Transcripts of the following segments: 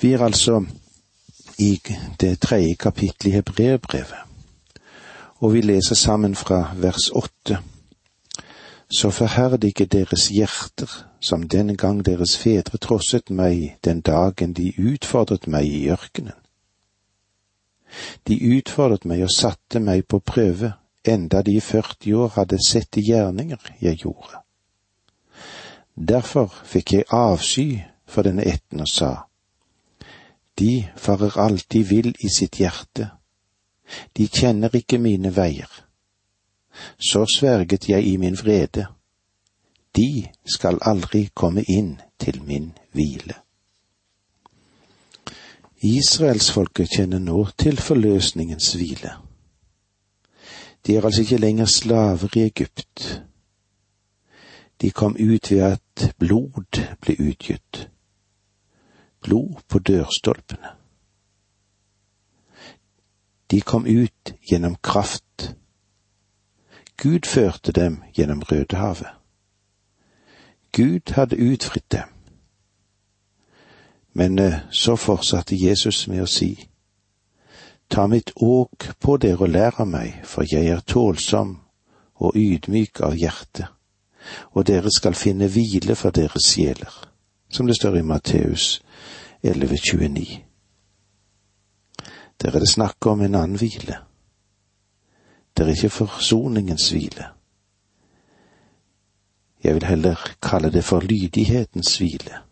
Vi er altså i det tredje kapittelet i Hebreerbrevet, og vi leser sammen fra vers åtte. Så forherdige deres hjerter, som den gang deres fedre trosset meg den dagen de utfordret meg i ørkenen. De utfordret meg og satte meg på prøve, enda de i 40 år hadde sett de gjerninger jeg gjorde. Derfor fikk jeg avsky for denne ætten og sa, de farer alltid vill i sitt hjerte, de kjenner ikke mine veier. Så sverget jeg i min vrede, de skal aldri komme inn til min hvile. Israelsfolket kjenner nå til forløsningens hvile. De er altså ikke lenger slaver i Egypt. De kom ut ved at blod ble utgitt blod på dørstolpene. De kom ut gjennom kraft. Gud førte dem gjennom Rødehavet. Gud hadde utfridd dem. Men eh, så fortsatte Jesus med å si, Ta mitt åk på dere og lær av meg, for jeg er tålsom og ydmyk av hjerte, og dere skal finne hvile for deres sjeler, som det står i Matteus 11.29. Der er det snakk om en annen hvile. Det er ikke forsoningens hvile. Jeg vil heller kalle det for lydighetens hvile.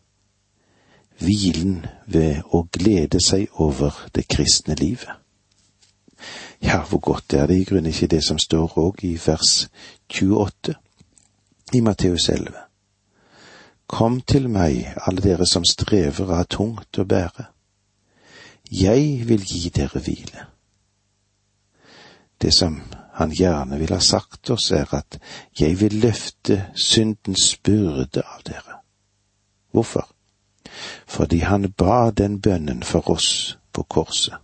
Hvilen ved å glede seg over det kristne livet. Ja, hvor godt er det i grunnen ikke det som står òg i vers 28 i Matteus 11. Kom til meg, alle dere som strever har tungt å bære. Jeg vil gi dere hvile. Det som han gjerne vil ha sagt oss, er at jeg vil løfte syndens byrde av dere. Hvorfor? Fordi han ba den bønnen for oss på korset.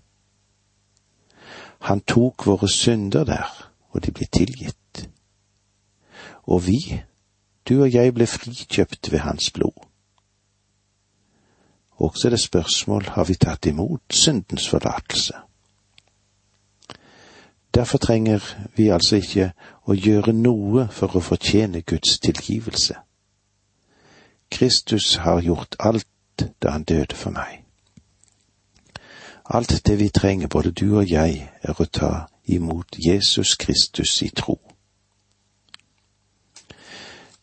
Han tok våre synder der, og de ble tilgitt. Og vi du og jeg ble frikjøpt ved hans blod. Også det spørsmål har vi tatt imot syndens forlatelse. Derfor trenger vi altså ikke å gjøre noe for å fortjene Guds tilgivelse. Kristus har gjort alt da han døde for meg. Alt det vi trenger, både du og jeg, er å ta imot Jesus Kristus i tro.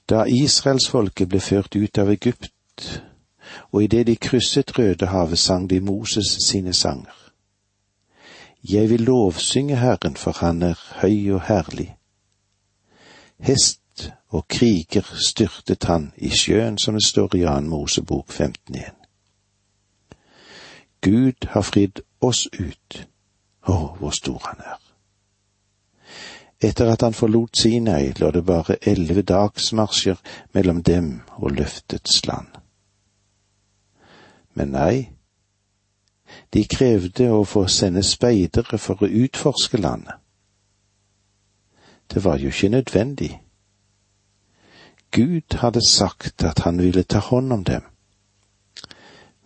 Da israelsfolket ble ført ut av Egypt, og idet de krysset Rødehavet, sang de Moses sine sanger. Jeg vil lovsynge Herren, for han er høy og herlig. Hest og kriger styrtet han i sjøen, som det står i Jan Mosebok 15.1. Gud har fridd oss ut. Å, hvor stor han er. Etter at han forlot Sinai, lå det bare elleve dagsmarsjer mellom dem og løftets land. Men nei, de krevde å få sende speidere for å utforske landet. Det var jo ikke nødvendig. Gud hadde sagt at han ville ta hånd om dem,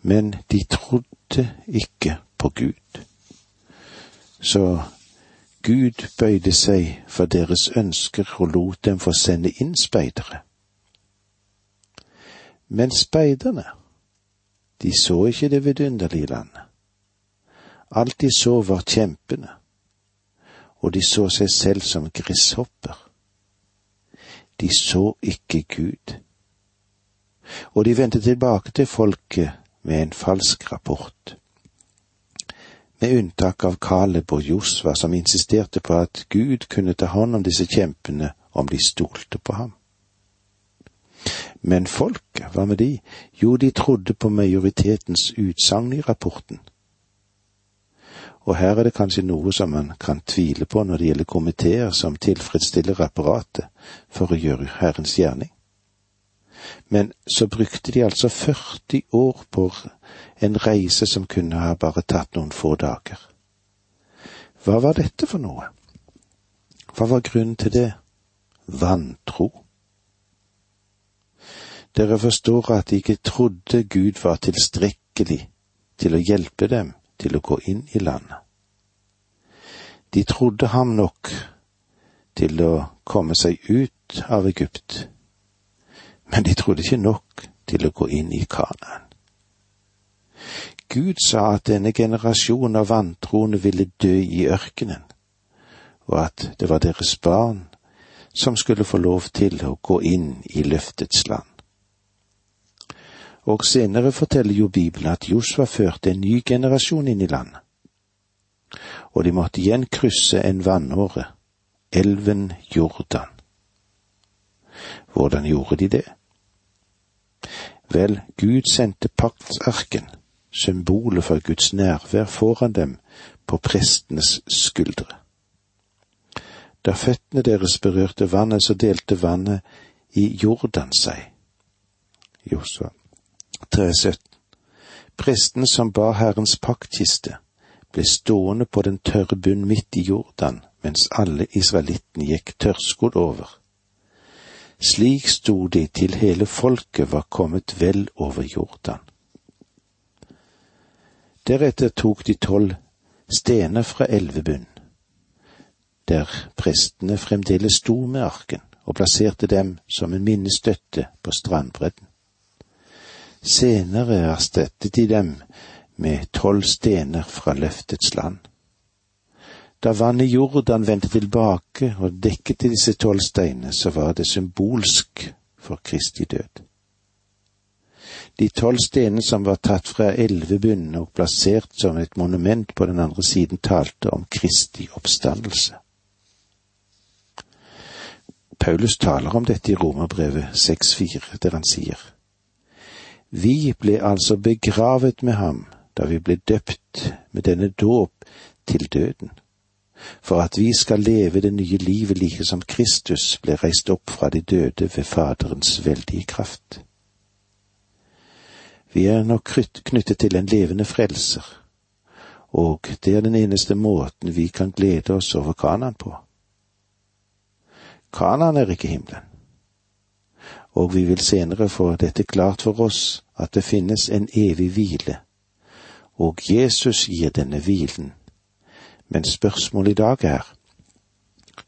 men de trodde ikke på Gud. Så Gud bøyde seg for deres ønsker og lot dem få sende inn speidere. Men speiderne, de så ikke det vidunderlige landet. Alt de så var kjempene, og de så seg selv som gresshopper. De så ikke Gud. Og de vendte tilbake til folket med en falsk rapport med unntak av Kaleb og Josva, som insisterte på at Gud kunne ta hånd om disse kjempene om de stolte på ham. Men folket, hva med de? Jo, de trodde på majoritetens utsagn i rapporten. Og her er det kanskje noe som man kan tvile på når det gjelder komiteer som tilfredsstiller apparatet for å gjøre Herrens gjerning. Men så brukte de altså 40 år på en reise som kunne ha bare tatt noen få dager. Hva var dette for noe? Hva var grunnen til det? Vantro. Dere forstår at de ikke trodde Gud var tilstrekkelig til å hjelpe dem til å gå inn i landet. De trodde ham nok til å komme seg ut av Egypt, men de trodde ikke nok til å gå inn i Kanaan. Gud sa at denne generasjonen av vantroende ville dø i ørkenen, og at det var deres barn som skulle få lov til å gå inn i løftets land. Og senere forteller jo Bibelen at Josva førte en ny generasjon inn i landet. Og de måtte igjen krysse en vannåre, elven Jordan. Hvordan gjorde de det? Vel, Gud sendte paktsarken, symbolet for Guds nærvær, foran dem på prestenes skuldre. Da føttene deres berørte vannet, så delte vannet i Jordan seg. Josua 3,17. Presten som bar Herrens paktkiste, ble stående på den tørre bunn midt i Jordan, mens alle israelittene gikk tørrskodd over. Slik sto de til hele folket var kommet vel over Jordan. Deretter tok de tolv stener fra elvebunnen, der prestene fremdeles sto med arken, og plasserte dem som en minnestøtte på strandbredden. Senere erstattet de dem med tolv stener fra løftets land. Da vannet Jordan vendte tilbake og dekket disse tolv steinene, så var det symbolsk for Kristi død. De tolv stenene som var tatt fra elvebunnen og plassert som et monument på den andre siden, talte om Kristi oppstandelse. Paulus taler om dette i Romerbrevet 6,4, der han sier Vi ble altså begravet med ham da vi ble døpt med denne dåp til døden, for at vi skal leve det nye livet like som Kristus ble reist opp fra de døde ved Faderens veldige kraft. Vi er nok knyttet til en levende frelser, og det er den eneste måten vi kan glede oss over Kanan på. Kanan er ikke himmelen. Og vi vil senere få dette klart for oss at det finnes en evig hvile, og Jesus gir denne hvilen. Men spørsmålet i dag er,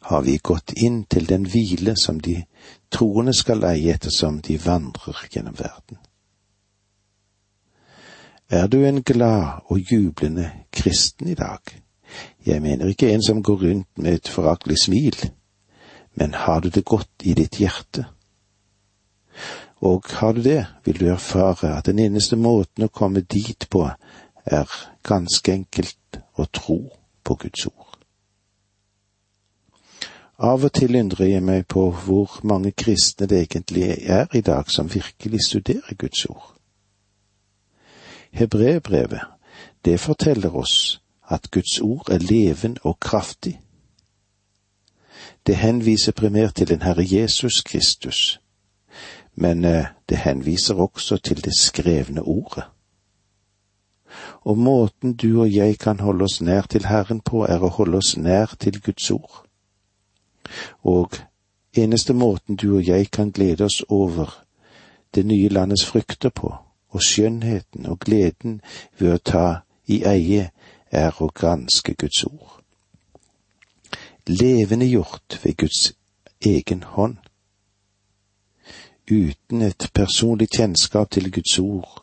har vi gått inn til den hvile som de troende skal eie ettersom de vandrer gjennom verden? Er du en glad og jublende kristen i dag? Jeg mener ikke en som går rundt med et foraktelig smil, men har du det godt i ditt hjerte? Og har du det, vil du erfare at den eneste måten å komme dit på, er ganske enkelt å tro på Guds ord. Av og til undrer jeg meg på hvor mange kristne det egentlig er i dag som virkelig studerer Guds ord. Hebreerbrevet, det forteller oss at Guds ord er leven og kraftig. Det henviser primært til den Herre Jesus Kristus, men eh, det henviser også til det skrevne ordet. Og måten du og jeg kan holde oss nær til Herren på, er å holde oss nær til Guds ord. Og eneste måten du og jeg kan glede oss over det nye landets frykter på, og skjønnheten og gleden ved å ta i eie, er å granske Guds ord. Levende gjort ved Guds egen hånd uten et personlig kjennskap til Guds ord,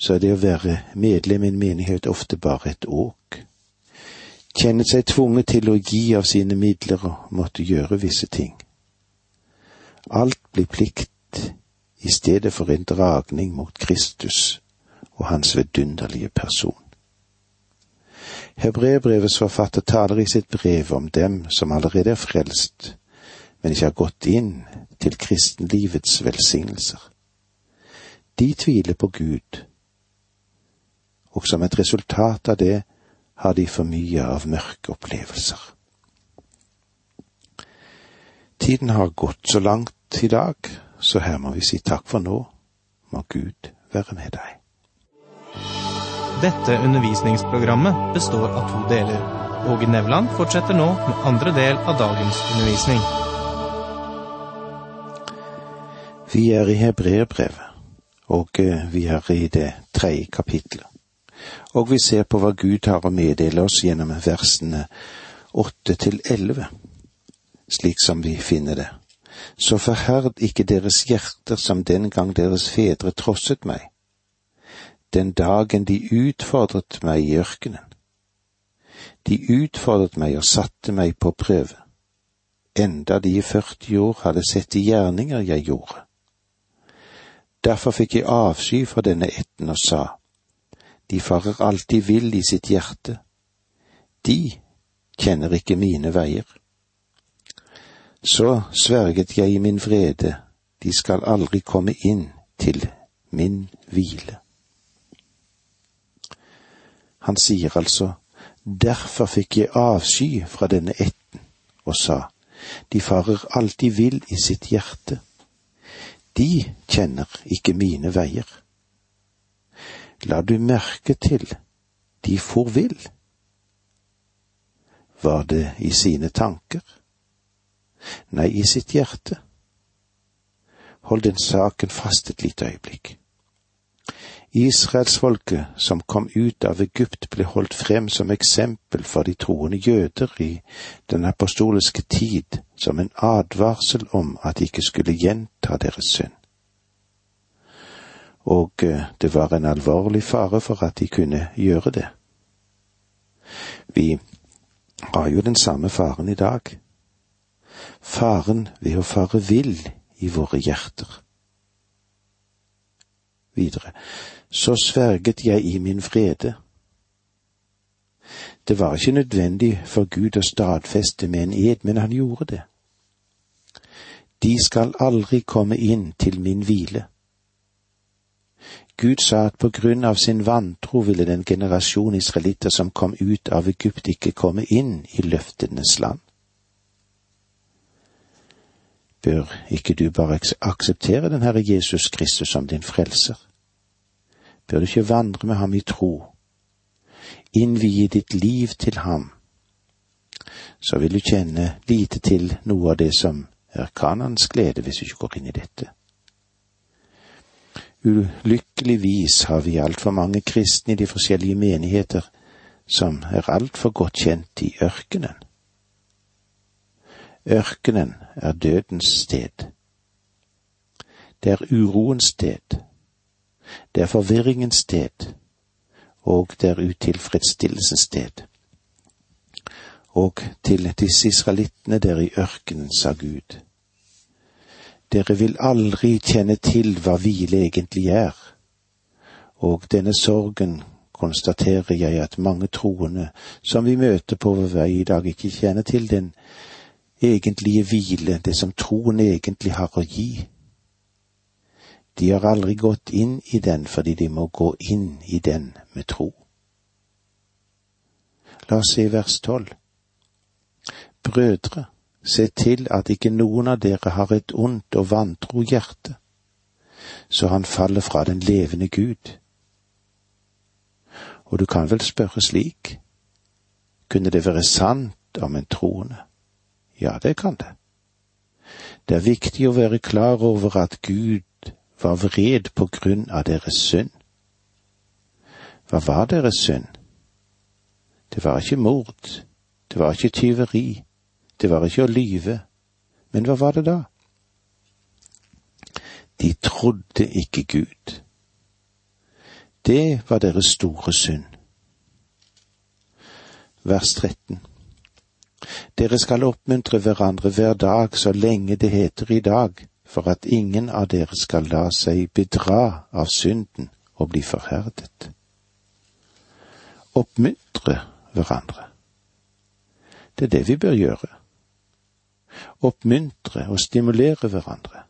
så er det å være medlem i en menighet ofte bare et åk. Kjenne seg tvunget til å gi av sine midler og måtte gjøre visse ting. Alt blir plikt i stedet for en dragning mot Kristus og hans vidunderlige person. Hebreerbrevets forfatter taler i sitt brev om dem som allerede er frelst, men ikke har gått inn til kristenlivets velsignelser. De tviler på Gud, og som et resultat av det har de for mye av mørke opplevelser. Tiden har gått så langt i dag, så her må vi si takk for nå. Må Gud være med deg. Dette undervisningsprogrammet består av to deler. Åge Nevland fortsetter nå med andre del av dagens undervisning. Vi er i Hebreerbrevet, og eh, vi er i det tredje kapitlet. Og vi ser på hva Gud har å meddele oss gjennom versene åtte til elleve, slik som vi finner det. Så forherd ikke deres hjerter som den gang deres fedre trosset meg, den dagen de utfordret meg i ørkenen. De utfordret meg og satte meg på prøve, enda de i 40 år hadde sett de gjerninger jeg gjorde. Derfor fikk jeg avsky for denne etten og sa, de farer alltid vill i sitt hjerte, de kjenner ikke mine veier. Så sverget jeg i min vrede, de skal aldri komme inn til min hvile. Han sier altså, derfor fikk jeg avsky fra denne ætten, og sa, de farer alltid vill i sitt hjerte. De kjenner ikke mine veier. La du merke til, de for vill. Var det i sine tanker? Nei, i sitt hjerte. Hold den saken fast et lite øyeblikk. Israelsfolket som kom ut av Egypt ble holdt frem som eksempel for de troende jøder i den apostoliske tid som en advarsel om at de ikke skulle gjenta deres synd. Og eh, det var en alvorlig fare for at de kunne gjøre det. Vi har jo den samme faren i dag. Faren ved å fare vill i våre hjerter. Videre, så sverget jeg i min vrede. Det var ikke nødvendig for Gud å stadfeste med en ed, men han gjorde det. De skal aldri komme inn til min hvile. Gud sa at på grunn av sin vantro ville den generasjon israelitter som kom ut av Egypt, ikke komme inn i løftenes land. Bør ikke du bare akseptere den Herre Jesus Kristus som din frelser? Bør du ikke vandre med ham i tro, innvie ditt liv til ham, så vil du kjenne lite til noe av det som er Kanans glede hvis du ikke går inn i dette. Ulykkeligvis har vi altfor mange kristne i de forskjellige menigheter som er altfor godt kjent i ørkenen. Ørkenen er dødens sted. Det er uroens sted. Det er forvirringens sted. Og det er utilfredsstillelsens sted. Og til disse israelittene der i ørkenen sa Gud, dere vil aldri kjenne til hva hvile egentlig er, og denne sorgen konstaterer jeg at mange troende som vi møter på vår vei i dag, ikke kjenner til den egentlige hvile, det som troen egentlig har å gi. De har aldri gått inn i den fordi de må gå inn i den med tro. La oss se vers tolv. Brødre, Se til at ikke noen av dere har et ondt og vantro hjerte, så han faller fra den levende Gud. Og du kan vel spørre slik, kunne det være sant om en troende? Ja, det kan det. Det er viktig å være klar over at Gud var vred på grunn av deres synd. Hva var deres synd? Det var ikke mord, det var ikke tyveri, det var ikke å lyve, men hva var det da? De trodde ikke Gud. Det var deres store synd. Vers 13. Dere skal oppmuntre hverandre hver dag så lenge det heter i dag, for at ingen av dere skal la seg bedra av synden og bli forherdet. Oppmuntre hverandre. Det er det vi bør gjøre oppmuntre og stimulere hverandre.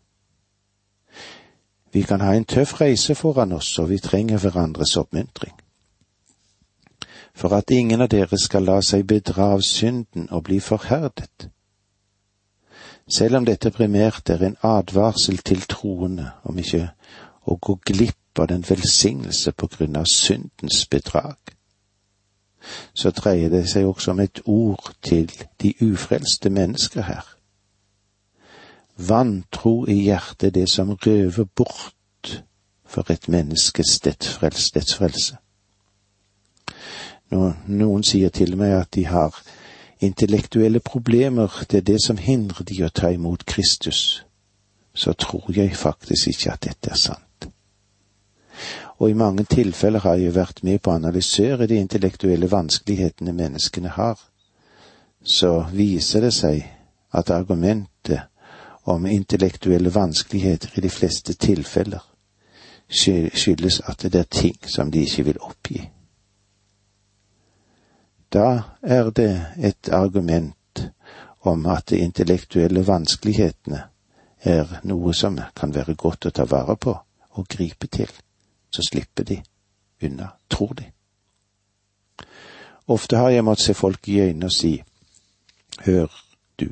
Vi kan ha en tøff reise foran oss, og vi trenger hverandres oppmuntring. For at ingen av dere skal la seg bedra av synden og bli forherdet. Selv om dette primært er en advarsel til troende om ikke å gå glipp av den velsignelse på grunn av syndens bedrag, så dreier det seg også om et ord til de ufrelste mennesker her. Vantro i hjertet det som røver bort for et menneskes dets. Når noen sier til meg at de har intellektuelle problemer, det er det som hindrer de å ta imot Kristus, så tror jeg faktisk ikke at dette er sant. Og i mange tilfeller har jeg vært med på å analysere de intellektuelle vanskelighetene menneskene har. Så viser det seg at argumentet om intellektuelle vanskeligheter i de fleste tilfeller skyldes at det er ting som de ikke vil oppgi. Da er det et argument om at de intellektuelle vanskelighetene er noe som kan være godt å ta vare på og gripe til, så slipper de unna, tror de. Ofte har jeg måttet se folk i øynene og si, hør du,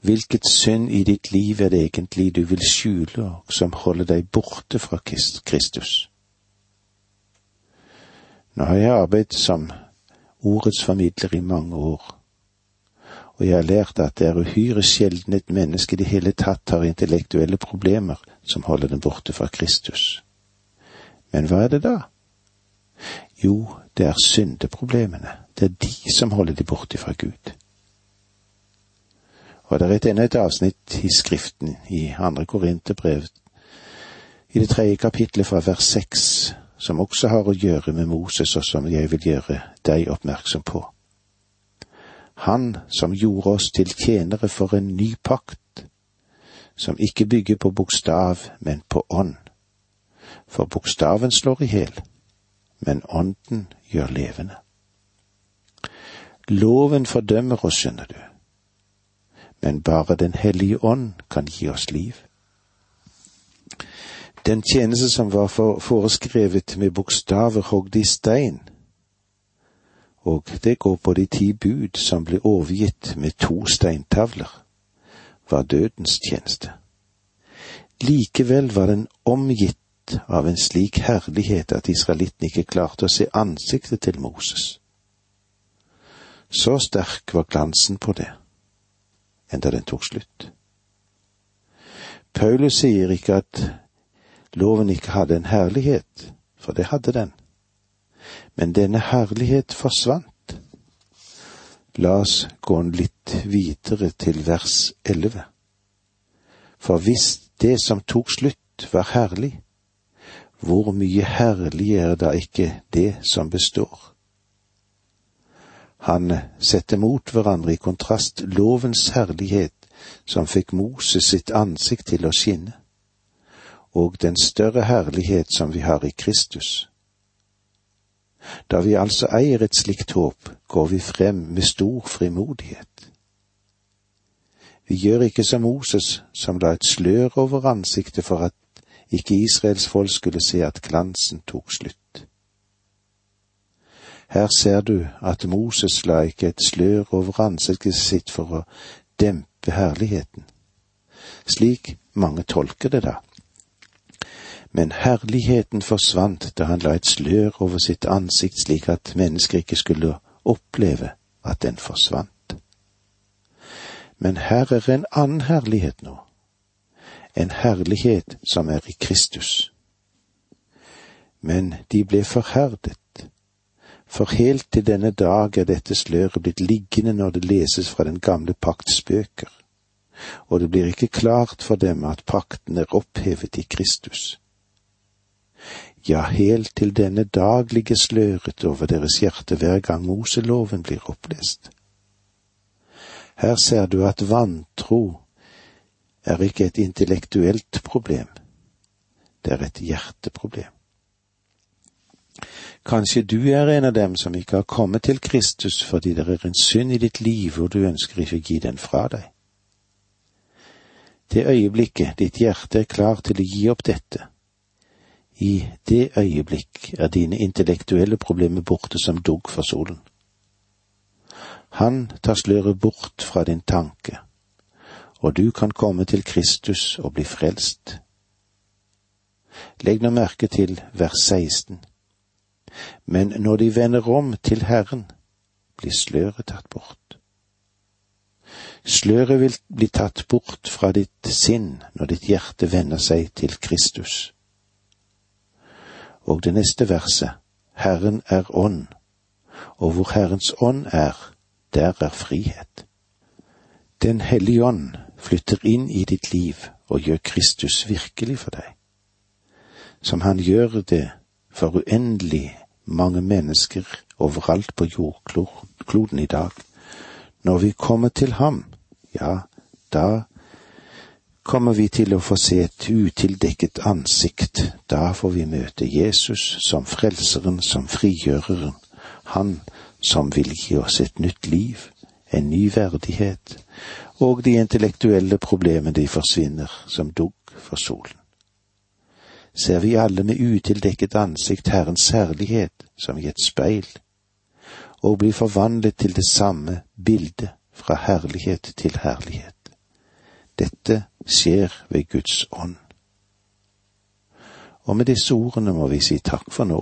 hvilket synd i ditt liv er det egentlig du vil skjule og som holder deg borte fra Kristus? Nå har jeg arbeidet som ordets formidler i mange år, og jeg har lært at det er uhyre sjelden et menneske i det hele tatt har intellektuelle problemer som holder dem borte fra Kristus. Men hva er det da? Jo, det er syndeproblemene. Det er de som holder de borte fra Gud. Og det er enda et avsnitt i Skriften, i andre Korinterbrev, i det tredje kapitlet fra vers seks, som også har å gjøre med Moses, og som jeg vil gjøre deg oppmerksom på. Han som gjorde oss til tjenere for en ny pakt, som ikke bygger på bokstav, men på ånd. For bokstaven slår i hjel, men ånden gjør levende. Loven fordømmer oss, skjønner du, men bare Den hellige ånd kan gi oss liv. Den tjeneste som var foreskrevet med bokstaver hogd i stein, og det går på de ti bud som ble overgitt med to steintavler, var dødens tjeneste. Likevel var den omgitt av en slik herlighet at israelitten ikke klarte å se ansiktet til Moses. Så sterk var glansen på det, enda den tok slutt. Paulus sier ikke at loven ikke hadde en herlighet, for det hadde den. Men denne herlighet forsvant. La oss gå litt videre til vers elleve. For hvis det som tok slutt, var herlig, hvor mye herlig er da ikke det som består? Han setter mot hverandre i kontrast lovens herlighet som fikk Moses sitt ansikt til å skinne og den større herlighet som vi har i Kristus. Da vi altså eier et slikt håp, går vi frem med stor frimodighet. Vi gjør ikke som Moses, som la et slør over ansiktet for at ikke Israels folk skulle se at glansen tok slutt. Her ser du at Moses la ikke et slør over ansiktet sitt for å dempe herligheten. Slik mange tolker det da men herligheten forsvant da han la et slør over sitt ansikt slik at mennesker ikke skulle oppleve at den forsvant. Men her er en annen herlighet nå, en herlighet som er i Kristus. Men de ble forherdet, for helt til denne dag er dette sløret blitt liggende når det leses fra den gamle pakts bøker, og det blir ikke klart for dem at pakten er opphevet i Kristus ja, helt til denne dag ligger sløret over deres hjerte hver gang Moseloven blir opplest. Her ser du at vantro er ikke et intellektuelt problem, det er et hjerteproblem. Kanskje du er en av dem som ikke har kommet til Kristus fordi det er en synd i ditt liv og du ønsker ikke å gi den fra deg. Det øyeblikket ditt hjerte er klar til å gi opp dette, i det øyeblikk er dine intellektuelle problemer borte som dugg for solen. Han tar sløret bort fra din tanke, og du kan komme til Kristus og bli frelst. Legg nå merke til vers 16. Men når de vender om til Herren, blir sløret tatt bort. Sløret vil bli tatt bort fra ditt sinn når ditt hjerte vender seg til Kristus. Og det neste verset, Herren er ånd, og hvor Herrens ånd er, der er frihet. Den hellige ånd flytter inn i ditt liv og gjør Kristus virkelig for deg, som han gjør det for uendelig mange mennesker overalt på jordkloden i dag. Når vi kommer til ham, ja, da kommer vi til å få se et utildekket ansikt. Da får vi møte Jesus som frelseren, som frigjøreren, han som vil gi oss et nytt liv, en ny verdighet, og de intellektuelle problemene de forsvinner som dugg for solen. Ser vi alle med utildekket ansikt Herrens herlighet som i et speil, og blir forvandlet til det samme bildet fra herlighet til herlighet. Dette skjer ved Guds ånd. Og med disse ordene må vi si takk for nå,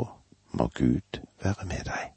må Gud være med deg.